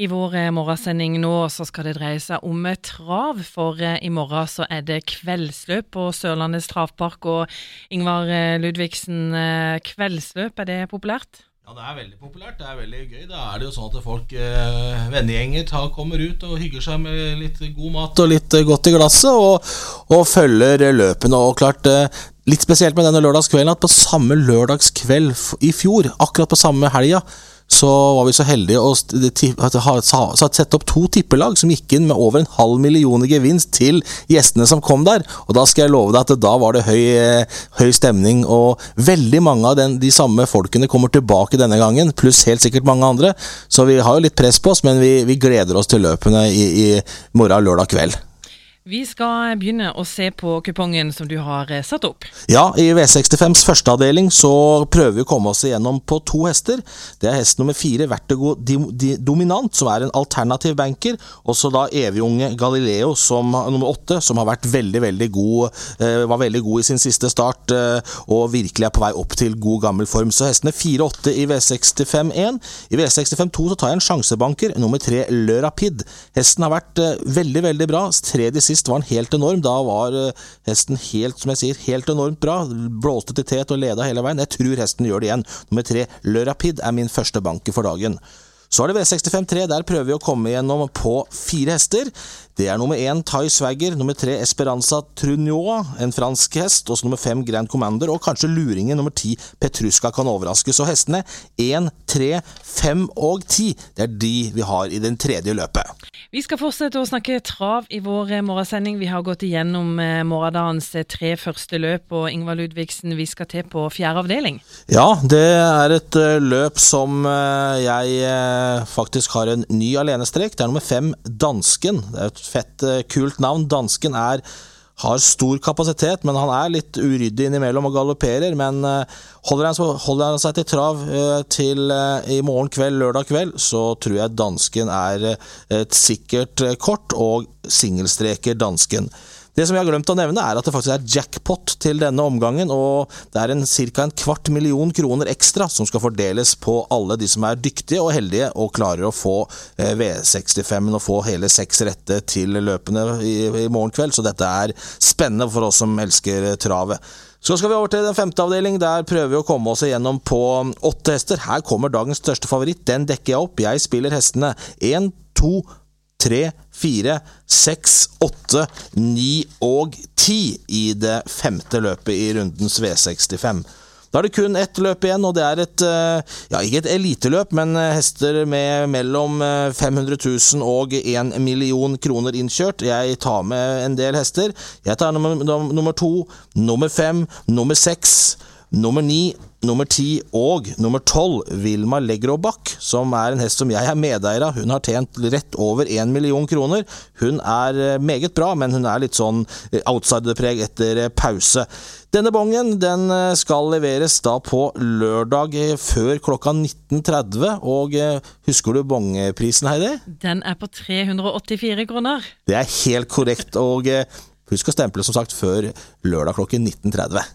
I vår eh, morgensending nå så skal det dreie seg om eh, trav, for eh, i morgen så er det kveldsløp på Sørlandets travpark. Og Ingvar Ludvigsen, kveldsløp, er det populært? Ja, det er veldig populært. Det er veldig gøy. Da er det jo sånn at folk, vennegjenger, kommer ut og hygger seg med litt god mat og litt godt i glasset, og, og følger løpene. Og klart, litt spesielt med denne lørdagskvelden, at på samme lørdagskveld i fjor, akkurat på samme helga, så var vi så heldige å sette opp to tippelag som gikk inn med over en halv million i gevinst til gjestene som kom der. Og da skal jeg love deg at da var det høy, eh, høy stemning, og veldig mange av den, de samme folkene kommer tilbake denne gangen, pluss helt sikkert mange andre. Så vi har jo litt press på oss, men vi, vi gleder oss til løpene i, i morgen lørdag kveld. Vi skal begynne å se på kupongen som du har eh, satt opp. Ja, i V65s første avdeling så prøver vi å komme oss igjennom på to hester. Det er hest nummer fire, Vertigo Dominant, som er en alternativ banker. Også da evigunge Galileo som nummer åtte, som har vært veldig, veldig god. Eh, var veldig god i sin siste start eh, og virkelig er på vei opp til god gammel form. Så hestene 4-8 i V65-1. I V65-2 så tar jeg en sjansebanker, nummer tre Le Rapid. Hesten har vært veldig, veldig bra. Tredje sist var han helt enorm. Da var eh, hesten helt, som jeg sier, helt enormt bra. Blåste til tet og leda hele veien. Jeg tror hesten gjør det igjen. Nummer tre, Le Rapid, er min første banker for dagen. Så er det V65-3. Der prøver vi å komme gjennom på fire hester. Det er nummer én Thai Swagger, nummer tre Esperanza Trunioa, en fransk hest, og så nummer fem Grand Commander, og kanskje luringen nummer ti Petruska kan overraske. Så hestene én, tre, fem og ti, det er de vi har i den tredje løpet. Vi skal fortsette å snakke trav i vår eh, morgensending. Vi har gått igjennom eh, morgendagens eh, tre første løp, og Ingvar Ludvigsen, vi skal til på fjerde avdeling. Ja, det er et løp som jeg faktisk har en ny alenestrek. Det er nummer fem Dansken. Det er et fett, kult navn. Dansken er har stor kapasitet, men han er litt uryddig innimellom og galopperer. Men holder han, holder han seg til trav til i morgen kveld, lørdag kveld, så tror jeg dansken er et sikkert kort, og singelstreker dansken. Det som jeg har glemt å nevne, er at det faktisk er jackpot til denne omgangen, og det er ca. en kvart million kroner ekstra som skal fordeles på alle de som er dyktige og heldige og klarer å få V65-en og få hele seks rette til løpene i, i morgen kveld, så dette er spennende for oss som elsker travet. Så skal vi over til den femte avdeling. Der prøver vi å komme oss igjennom på åtte hester. Her kommer dagens største favoritt. Den dekker jeg opp. Jeg spiller hestene én, to, tre, fire, seks, åtte, ni og ti i det femte løpet i rundens V65. Da er det kun ett løp igjen, og det er et eh, ja, ikke et eliteløp, men eh, hester med mellom 500 eh, 000 og 1 million kroner innkjørt. Jeg tar med en del hester. Jeg tar nummer, nummer to, nummer fem, nummer seks, nummer ni, nummer ti og nummer tolv, Vilma Legrobakk, som er en hest som jeg er medeier av. Hun har tjent rett over én million kroner. Hun er eh, meget bra, men hun er litt sånn eh, outsiderpreg etter eh, pause. Denne bongen den skal leveres da på lørdag før klokka 19.30. Og husker du bongeprisen, Heidi? Den er på 384 kroner. Det er helt korrekt. Og husk å stemple som sagt før lørdag klokken 19.30.